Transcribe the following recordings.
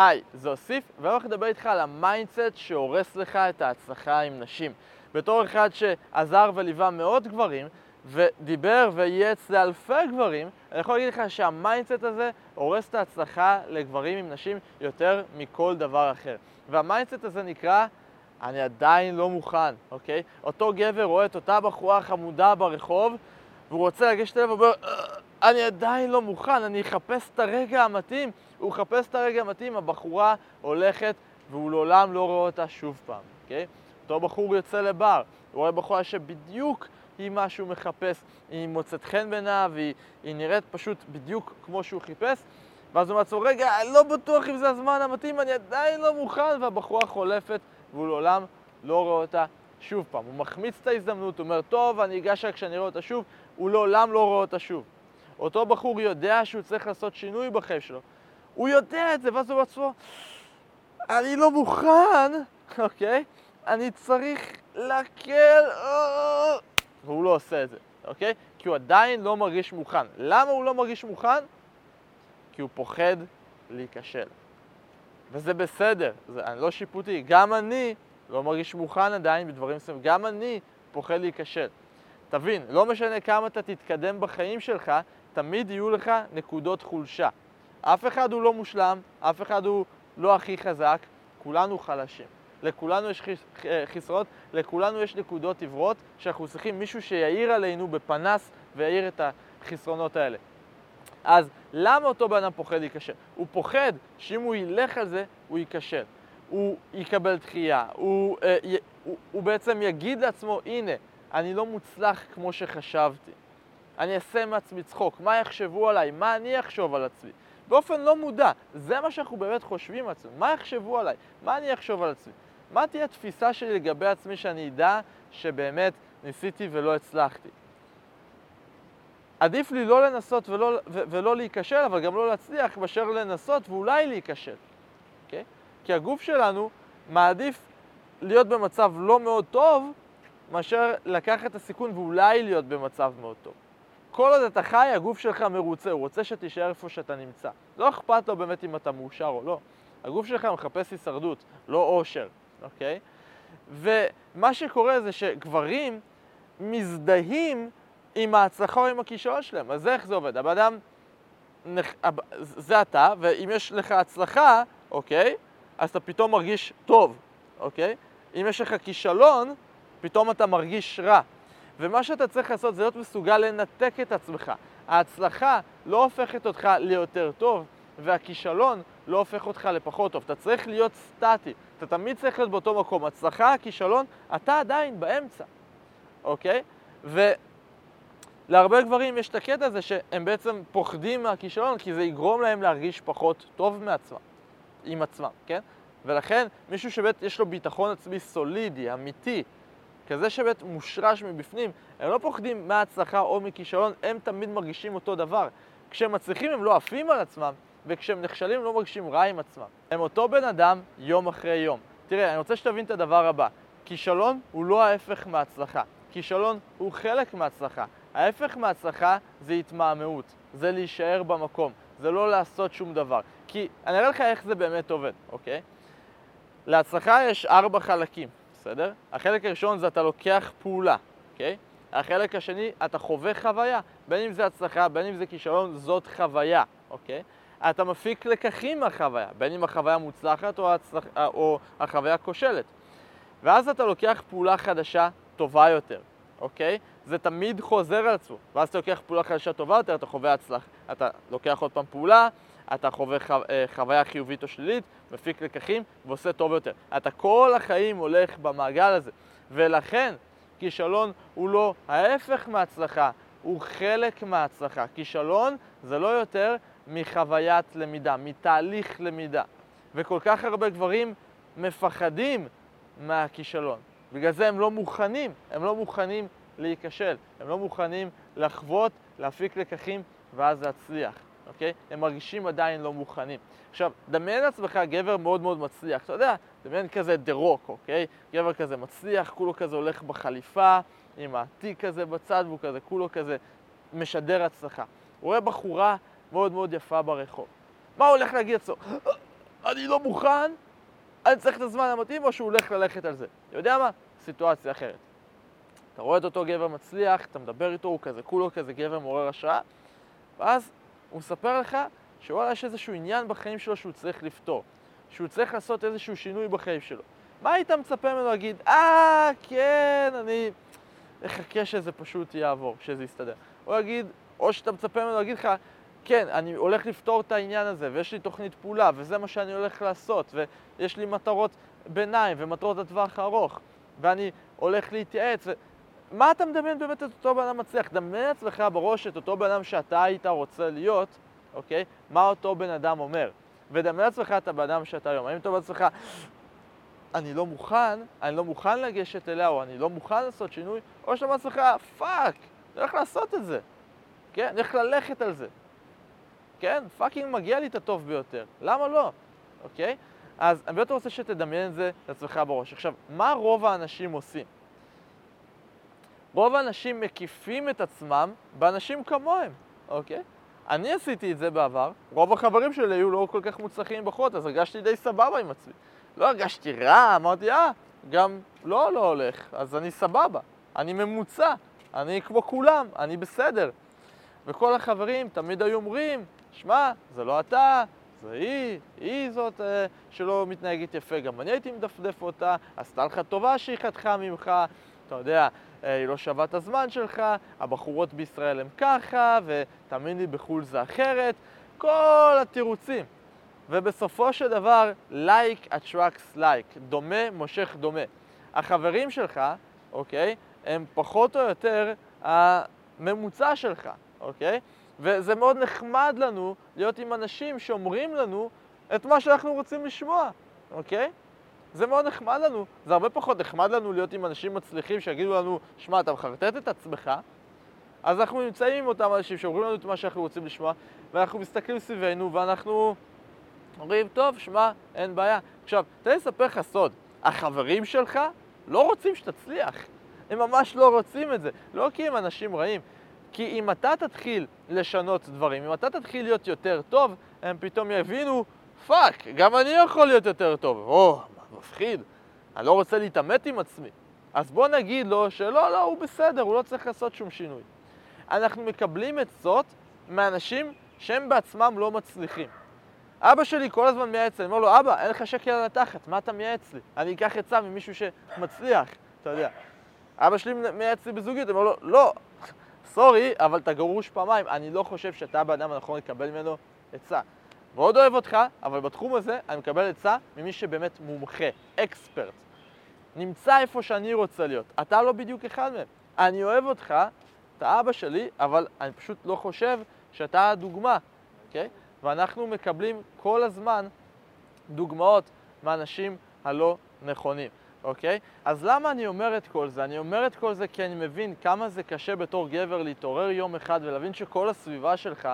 היי, זה אוסיף, ואני הולך לדבר איתך על ה mindset שהורס לך את ההצלחה עם נשים. בתור אחד שעזר וליווה מאות גברים, ודיבר וייעץ לאלפי גברים, אני יכול להגיד לך שה mindset הזה הורס את ההצלחה לגברים עם נשים יותר מכל דבר אחר. וה mindset הזה נקרא, אני עדיין לא מוכן, אוקיי? אותו גבר רואה את אותה בחורה חמודה ברחוב, והוא רוצה לגשת אליו ואומר, אני עדיין לא מוכן, אני אחפש את הרגע המתאים. הוא מחפש את הרגע המתאים, הבחורה הולכת והוא לעולם לא רואה אותה שוב פעם, אוקיי? אותו בחור יוצא לבר, הוא רואה בחורה שבדיוק היא מה שהוא מחפש, היא מוצאת חן בעיניו, היא, היא נראית פשוט בדיוק כמו שהוא חיפש, ואז הוא אומר לעצמו, רגע, אני לא בטוח אם זה הזמן המתאים, אני עדיין לא מוכן, והבחורה חולפת והוא לעולם לא רואה אותה שוב פעם. הוא מחמיץ את ההזדמנות, הוא אומר, טוב, אני אגש רק כשאני רואה אותה שוב, הוא לעולם לא רואה אותה שוב. אותו בחור יודע שהוא צריך לעשות שינוי בחיים שלו. הוא יודע את זה, ואז הוא בעצמו, אני לא מוכן, אוקיי? אני צריך להקל, והוא לא עושה את זה, אוקיי? כי הוא עדיין לא מרגיש מוכן. למה הוא לא מרגיש מוכן? כי הוא פוחד להיכשל. וזה בסדר, זה אני לא שיפוטי. גם אני לא מרגיש מוכן עדיין בדברים מסוימים. גם אני פוחד להיכשל. תבין, לא משנה כמה אתה תתקדם בחיים שלך, תמיד יהיו לך נקודות חולשה. אף אחד הוא לא מושלם, אף אחד הוא לא הכי חזק, כולנו חלשים. לכולנו יש חסרונות, לכולנו יש נקודות עיוורות, שאנחנו צריכים מישהו שיעיר עלינו בפנס ויעיר את החסרונות האלה. אז למה אותו בן אדם פוחד להיכשל? הוא פוחד שאם הוא ילך על זה, הוא ייכשל. הוא יקבל דחייה, הוא, אה, הוא, הוא בעצם יגיד לעצמו, הנה, אני לא מוצלח כמו שחשבתי. אני אעשה מעצמי צחוק, מה יחשבו עליי, מה אני אחשוב על עצמי. באופן לא מודע, זה מה שאנחנו באמת חושבים על עצמנו, מה יחשבו עליי, מה אני אחשוב על עצמי. מה תהיה התפיסה שלי לגבי עצמי שאני אדע שבאמת ניסיתי ולא הצלחתי. עדיף לי לא לנסות ולא, ו- ולא להיכשל, אבל גם לא להצליח, מאשר לנסות ואולי להיכשל. Okay? אוקיי? כי הגוף שלנו מעדיף להיות במצב לא מאוד טוב, מאשר לקחת את הסיכון ואולי להיות במצב מאוד טוב. כל עוד אתה חי, הגוף שלך מרוצה, הוא רוצה שתישאר איפה שאתה נמצא. לא אכפת לו באמת אם אתה מאושר או לא. הגוף שלך מחפש הישרדות, לא אושר, אוקיי? ומה שקורה זה שגברים מזדהים עם ההצלחה או עם הכישרון שלהם. אז איך זה עובד. הבן אדם, זה אתה, ואם יש לך הצלחה, אוקיי? אז אתה פתאום מרגיש טוב, אוקיי? אם יש לך כישלון, פתאום אתה מרגיש רע. ומה שאתה צריך לעשות זה להיות מסוגל לנתק את עצמך. ההצלחה לא הופכת אותך ליותר טוב, והכישלון לא הופך אותך לפחות טוב. אתה צריך להיות סטטי, אתה תמיד צריך להיות באותו מקום. הצלחה, כישלון, אתה עדיין באמצע, אוקיי? ולהרבה גברים יש את הקטע הזה שהם בעצם פוחדים מהכישלון, כי זה יגרום להם להרגיש פחות טוב מעצמם, עם עצמם, כן? ולכן מישהו שבאמת יש לו ביטחון עצמי סולידי, אמיתי, כזה שבאמת מושרש מבפנים, הם לא פוחדים מהצלחה או מכישלון, הם תמיד מרגישים אותו דבר. כשהם מצליחים הם לא עפים על עצמם, וכשהם נכשלים הם לא מרגישים רע עם עצמם. הם אותו בן אדם יום אחרי יום. תראה, אני רוצה שתבין את הדבר הבא. כישלון הוא לא ההפך מהצלחה. כישלון הוא חלק מהצלחה. ההפך מהצלחה זה התמהמהות, זה להישאר במקום, זה לא לעשות שום דבר. כי אני אראה לך איך זה באמת עובד, אוקיי? להצלחה יש ארבע חלקים. בסדר? החלק הראשון זה אתה לוקח פעולה, אוקיי? החלק השני, אתה חווה חוויה, בין אם זה הצלחה, בין אם זה כישלון, זאת חוויה, אוקיי? אתה מפיק לקחים מהחוויה, בין אם החוויה מוצלחת או, הצלח... או החוויה כושלת. ואז אתה לוקח פעולה חדשה טובה יותר, אוקיי? זה תמיד חוזר על עצמו. ואז אתה לוקח פעולה חדשה טובה יותר, אתה חווה הצלחה. אתה לוקח עוד פעם פעולה, אתה חווה חו... אה, חוויה חיובית או שלילית, מפיק לקחים ועושה טוב יותר. אתה כל החיים הולך במעגל הזה, ולכן כישלון הוא לא ההפך מהצלחה, הוא חלק מההצלחה. כישלון זה לא יותר מחוויית למידה, מתהליך למידה. וכל כך הרבה גברים מפחדים מהכישלון. בגלל זה הם לא מוכנים, הם לא מוכנים להיכשל, הם לא מוכנים לחוות, להפיק לקחים ואז להצליח. אוקיי? הם מרגישים עדיין לא מוכנים. עכשיו, דמיין לעצמך גבר מאוד מאוד מצליח, אתה יודע, דמיין כזה דה רוק, אוקיי? גבר כזה מצליח, כולו כזה הולך בחליפה, עם התיק כזה בצד, והוא כזה, כולו כזה משדר הצלחה. הוא רואה בחורה מאוד מאוד יפה ברחוב. מה הוא הולך להגיד לעצמו? אני לא מוכן, אני צריך את הזמן המתאים, או שהוא הולך ללכת על זה. יודע מה? סיטואציה אחרת. אתה רואה את אותו גבר מצליח, אתה מדבר איתו, הוא כזה כולו כזה גבר מעורר השראה, ואז הוא מספר לך שוואלה יש איזשהו עניין בחיים שלו שהוא צריך לפתור, שהוא צריך לעשות איזשהו שינוי בחיים שלו. מה היית מצפה ממנו להגיד, אה, כן, אני אחכה שזה פשוט יעבור, שזה יסתדר. או יגיד, או שאתה מצפה ממנו להגיד לך, כן, אני הולך לפתור את העניין הזה, ויש לי תוכנית פעולה, וזה מה שאני הולך לעשות, ויש לי מטרות ביניים ומטרות לטווח הארוך, ואני הולך להתייעץ. ו... מה אתה מדמיין באמת את אותו בן אדם מצליח? דמיין לעצמך בראש את אותו בן אדם שאתה היית רוצה להיות, אוקיי? מה אותו בן אדם אומר. ודמיין לעצמך את הבן אדם שאתה היום. האם אתה אומר לעצמך, אני לא מוכן, אני לא מוכן לגשת אליה, או אני לא מוכן לעשות שינוי, או שאתה אומר לעצמך, fuck, אני הולך לעשות את זה. כן? אני הולך ללכת על זה. כן? Fucking מגיע לי את הטוב ביותר. למה לא? אוקיי? אז אני באמת רוצה שתדמיין את זה לעצמך בראש. עכשיו, מה רוב האנשים עושים? רוב האנשים מקיפים את עצמם באנשים כמוהם, אוקיי? אני עשיתי את זה בעבר, רוב החברים שלי היו לא כל כך מוצלחים בחורות, אז הרגשתי די סבבה עם עצמי. לא הרגשתי רע, אמרתי, אה, גם לא, לא הולך, אז אני סבבה, אני ממוצע, אני כמו כולם, אני בסדר. וכל החברים תמיד היו אומרים, שמע, זה לא אתה, זה היא, היא זאת אה, שלא מתנהגת יפה, גם אני הייתי מדפדף אותה, עשתה לך טובה שהיא חתכה ממך, אתה יודע, היא לא שווה את הזמן שלך, הבחורות בישראל הן ככה, ותאמין לי, בחו"ל זה אחרת, כל התירוצים. ובסופו של דבר, like attracts like, דומה מושך דומה. החברים שלך, אוקיי, הם פחות או יותר הממוצע שלך, אוקיי? וזה מאוד נחמד לנו להיות עם אנשים שאומרים לנו את מה שאנחנו רוצים לשמוע, אוקיי? זה מאוד נחמד לנו, זה הרבה פחות נחמד לנו להיות עם אנשים מצליחים שיגידו לנו, שמע, אתה מחרטט את עצמך, אז אנחנו נמצאים עם אותם אנשים שאומרים לנו את מה שאנחנו רוצים לשמוע, ואנחנו מסתכלים סביבנו ואנחנו אומרים, טוב, שמע, אין בעיה. עכשיו, תן לי לספר לך סוד, החברים שלך לא רוצים שתצליח. הם ממש לא רוצים את זה. לא כי הם אנשים רעים, כי אם אתה תתחיל לשנות דברים, אם אתה תתחיל להיות יותר טוב, הם פתאום יבינו, fuck, גם אני יכול להיות יותר טוב. או, מפחיד, אני לא רוצה להתעמת עם עצמי. אז בוא נגיד לו שלא, לא, הוא בסדר, הוא לא צריך לעשות שום שינוי. אנחנו מקבלים עצות מאנשים שהם בעצמם לא מצליחים. אבא שלי כל הזמן מייעץ לי, אני אומר לו, אבא, אין לך שקל על התחת, מה אתה מייעץ לי? אני אקח עצה ממישהו שמצליח, אתה יודע. אבא שלי מייעץ לי בזוגיות, אני אומר לו, לא, סורי, אבל אתה גרוש פעמיים, אני לא חושב שאתה הבן הנכון לקבל ממנו עצה. מאוד אוהב אותך, אבל בתחום הזה אני מקבל עצה ממי שבאמת מומחה, אקספרט. נמצא איפה שאני רוצה להיות. אתה לא בדיוק אחד מהם. אני אוהב אותך, אתה אבא שלי, אבל אני פשוט לא חושב שאתה הדוגמה, אוקיי? Okay? ואנחנו מקבלים כל הזמן דוגמאות מהאנשים הלא נכונים, אוקיי? אז למה אני אומר את כל זה? אני אומר את כל זה כי אני מבין כמה זה קשה בתור גבר להתעורר יום אחד ולהבין שכל הסביבה שלך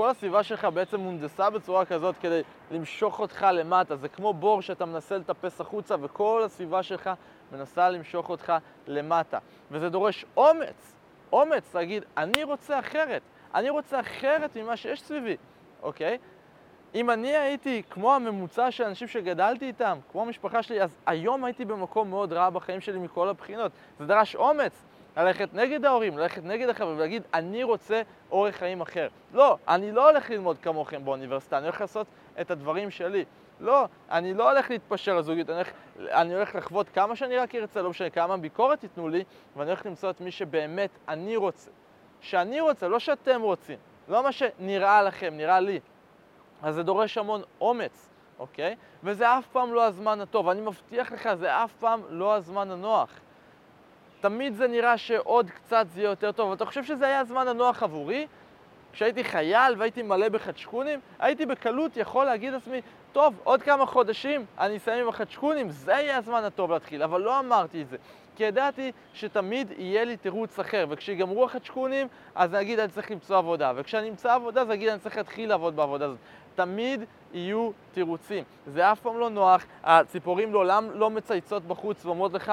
כל הסביבה שלך בעצם מונדסה בצורה כזאת כדי למשוך אותך למטה. זה כמו בור שאתה מנסה לטפס החוצה וכל הסביבה שלך מנסה למשוך אותך למטה. וזה דורש אומץ, אומץ להגיד, אני רוצה אחרת, אני רוצה אחרת ממה שיש סביבי, אוקיי? אם אני הייתי כמו הממוצע של אנשים שגדלתי איתם, כמו המשפחה שלי, אז היום הייתי במקום מאוד רע בחיים שלי מכל הבחינות. זה דרש אומץ, ללכת נגד ההורים, ללכת נגד החברים ולהגיד, אני רוצה אורח חיים אחר. לא, אני לא הולך ללמוד כמוכם באוניברסיטה, אני הולך לעשות את הדברים שלי. לא, אני לא הולך להתפשר על זוגיות, אני הולך, אני הולך לחוות כמה שאני רק ארצה, לא משנה כמה ביקורת ייתנו לי, ואני הולך למצוא את מי שבאמת אני רוצה. שאני רוצה, לא שאתם רוצים. לא מה שנראה לכם, נראה לי. אז זה דורש המון אומץ, אוקיי? וזה אף פעם לא הזמן הטוב. אני מבטיח לך, זה אף פעם לא הזמן הנוח. תמיד זה נראה שעוד קצת זה יהיה יותר טוב. אתה חושב שזה היה הזמן הנוח עבורי? כשהייתי חייל והייתי מלא בחדשקונים, הייתי בקלות יכול להגיד לעצמי, טוב, עוד כמה חודשים אני אסיים עם החדשקונים, זה יהיה הזמן הטוב להתחיל, אבל לא אמרתי את זה. כי ידעתי שתמיד יהיה לי תירוץ אחר, וכשיגמרו החדשקונים, אז אני אגיד אני צריך למצוא עבודה, וכשאני אמצא עבודה, אז אגיד אני צריך להתחיל לעבוד בעבודה הזאת. תמיד יהיו תירוצים. זה אף פעם לא נוח, הציפורים לעולם לא מצייצות בחוץ ואומרות לך,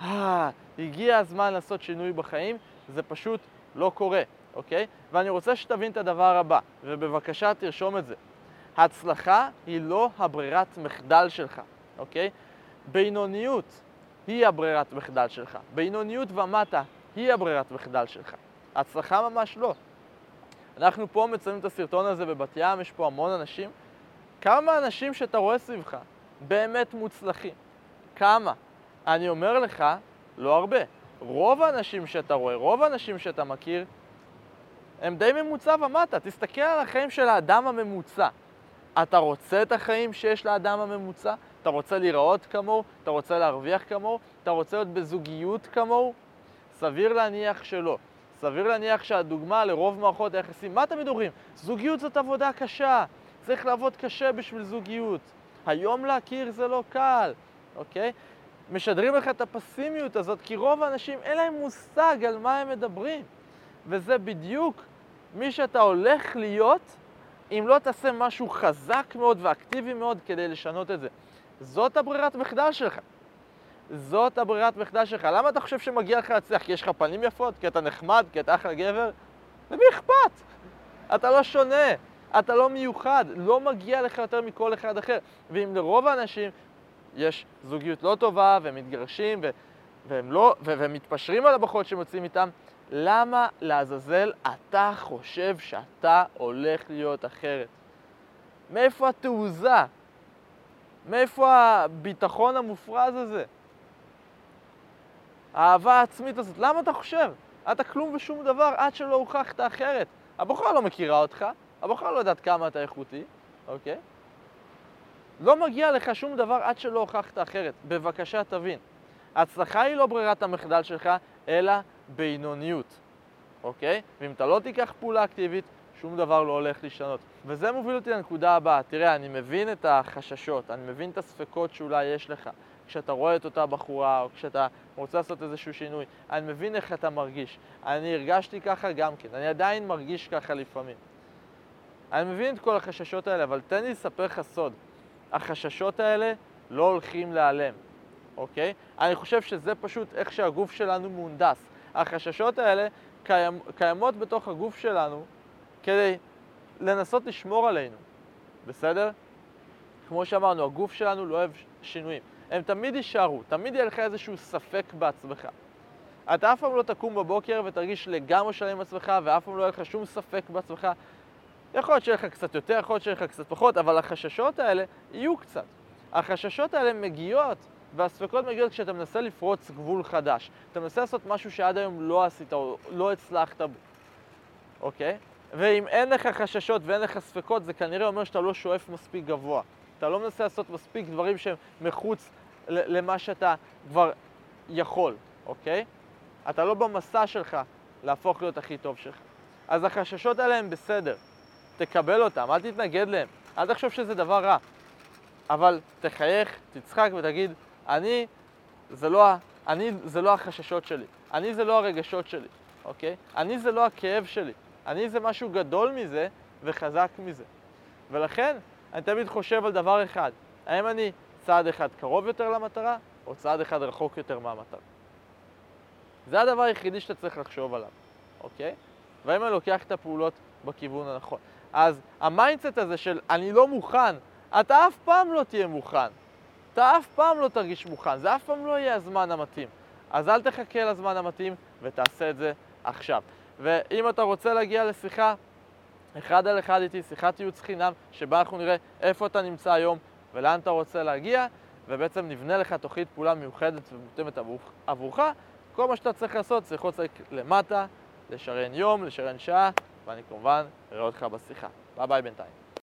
אה, הגיע הזמן לעשות שינוי בחיים, זה פשוט לא קורה, אוקיי? ואני רוצה שתבין את הדבר הבא, ובבקשה תרשום את זה. הצלחה היא לא הברירת מחדל שלך, אוקיי? בינוניות היא הברירת מחדל שלך. בינוניות ומטה היא הברירת מחדל שלך. הצלחה ממש לא. אנחנו פה מצלמים את הסרטון הזה בבת ים, יש פה המון אנשים. כמה אנשים שאתה רואה סביבך באמת מוצלחים? כמה? אני אומר לך, לא הרבה. רוב האנשים שאתה רואה, רוב האנשים שאתה מכיר, הם די ממוצע ומטה. תסתכל על החיים של האדם הממוצע. אתה רוצה את החיים שיש לאדם הממוצע? אתה רוצה להיראות כמוהו? אתה רוצה להרוויח כמוהו? אתה רוצה להיות בזוגיות כמוהו? סביר להניח שלא. סביר להניח שהדוגמה לרוב מערכות היחסים, מה אתם מדברים? זוגיות זאת עבודה קשה, צריך לעבוד קשה בשביל זוגיות. היום להכיר זה לא קל, אוקיי? משדרים לך את הפסימיות הזאת, כי רוב האנשים אין להם מושג על מה הם מדברים. וזה בדיוק מי שאתה הולך להיות, אם לא תעשה משהו חזק מאוד ואקטיבי מאוד כדי לשנות את זה. זאת הברירת מחדל שלך. זאת הברירת מחדל שלך. למה אתה חושב שמגיע לך להצליח? כי יש לך פנים יפות? כי אתה נחמד? כי אתה אחלה גבר? למי אכפת? אתה לא שונה, אתה לא מיוחד, לא מגיע לך יותר מכל אחד אחר. ואם לרוב האנשים יש זוגיות לא טובה, והם מתגרשים, ו- והם לא, ו- והם מתפשרים על הבחורות שהם יוצאים איתם, למה לעזאזל אתה חושב שאתה הולך להיות אחרת? מאיפה התעוזה? מאיפה הביטחון המופרז הזה? האהבה העצמית הזאת, למה אתה חושב? אתה כלום ושום דבר עד שלא הוכחת אחרת. הבחורה לא מכירה אותך, הבחורה לא יודעת כמה אתה איכותי, אוקיי? לא מגיע לך שום דבר עד שלא הוכחת אחרת. בבקשה תבין. ההצלחה היא לא ברירת המחדל שלך, אלא בינוניות, אוקיי? ואם אתה לא תיקח פעולה אקטיבית, שום דבר לא הולך להשתנות. וזה מוביל אותי לנקודה הבאה. תראה, אני מבין את החששות, אני מבין את הספקות שאולי יש לך. כשאתה רואה את אותה בחורה, או כשאתה רוצה לעשות איזשהו שינוי. אני מבין איך אתה מרגיש. אני הרגשתי ככה גם כן, אני עדיין מרגיש ככה לפעמים. אני מבין את כל החששות האלה, אבל תן לי לספר לך סוד. החששות האלה לא הולכים להיעלם, אוקיי? אני חושב שזה פשוט איך שהגוף שלנו מהונדס. החששות האלה קיימ, קיימות בתוך הגוף שלנו כדי לנסות לשמור עלינו, בסדר? כמו שאמרנו, הגוף שלנו לא אוהב שינויים. הם תמיד יישארו, תמיד יהיה לך איזשהו ספק בעצמך. אתה אף פעם לא תקום בבוקר ותרגיש לגמרי שלם עם עצמך, ואף פעם לא יהיה לך שום ספק בעצמך. יכול להיות שיהיה לך קצת יותר, יכול להיות שיהיה לך קצת פחות, אבל החששות האלה יהיו קצת. החששות האלה מגיעות, והספקות מגיעות כשאתה מנסה לפרוץ גבול חדש. אתה מנסה לעשות משהו שעד היום לא עשית או לא הצלחת בו, אוקיי? ואם אין לך חששות ואין לך ספקות, זה כנראה אומר שאתה לא שואף מספיק גבוה. אתה לא מנסה לעשות מספיק דברים שהם מחוץ למה שאתה כבר יכול, אוקיי? אתה לא במסע שלך להפוך להיות הכי טוב שלך. אז החששות האלה הם בסדר, תקבל אותם, אל תתנגד להם, אל תחשוב שזה דבר רע. אבל תחייך, תצחק ותגיד, אני זה לא, אני זה לא החששות שלי, אני זה לא הרגשות שלי, אוקיי? אני זה לא הכאב שלי, אני זה משהו גדול מזה וחזק מזה. ולכן, אני תמיד חושב על דבר אחד, האם אני צעד אחד קרוב יותר למטרה, או צעד אחד רחוק יותר מהמטרה. זה הדבר היחידי שאתה צריך לחשוב עליו, אוקיי? והאם אני לוקח את הפעולות בכיוון הנכון. אז ה mindset הזה של אני לא מוכן, אתה אף פעם לא תהיה מוכן. אתה אף פעם לא תרגיש מוכן, זה אף פעם לא יהיה הזמן המתאים. אז אל תחכה לזמן המתאים ותעשה את זה עכשיו. ואם אתה רוצה להגיע לשיחה אחד על אחד איתי, שיחת ייעוץ חינם, שבה אנחנו נראה איפה אתה נמצא היום ולאן אתה רוצה להגיע, ובעצם נבנה לך תוכנית פעולה מיוחדת ומותאמת עבורך. כל מה שאתה צריך לעשות זה ללחוץ למטה, לשריין יום, לשריין שעה, ואני כמובן אראה אותך בשיחה. ביי ביי בינתיים.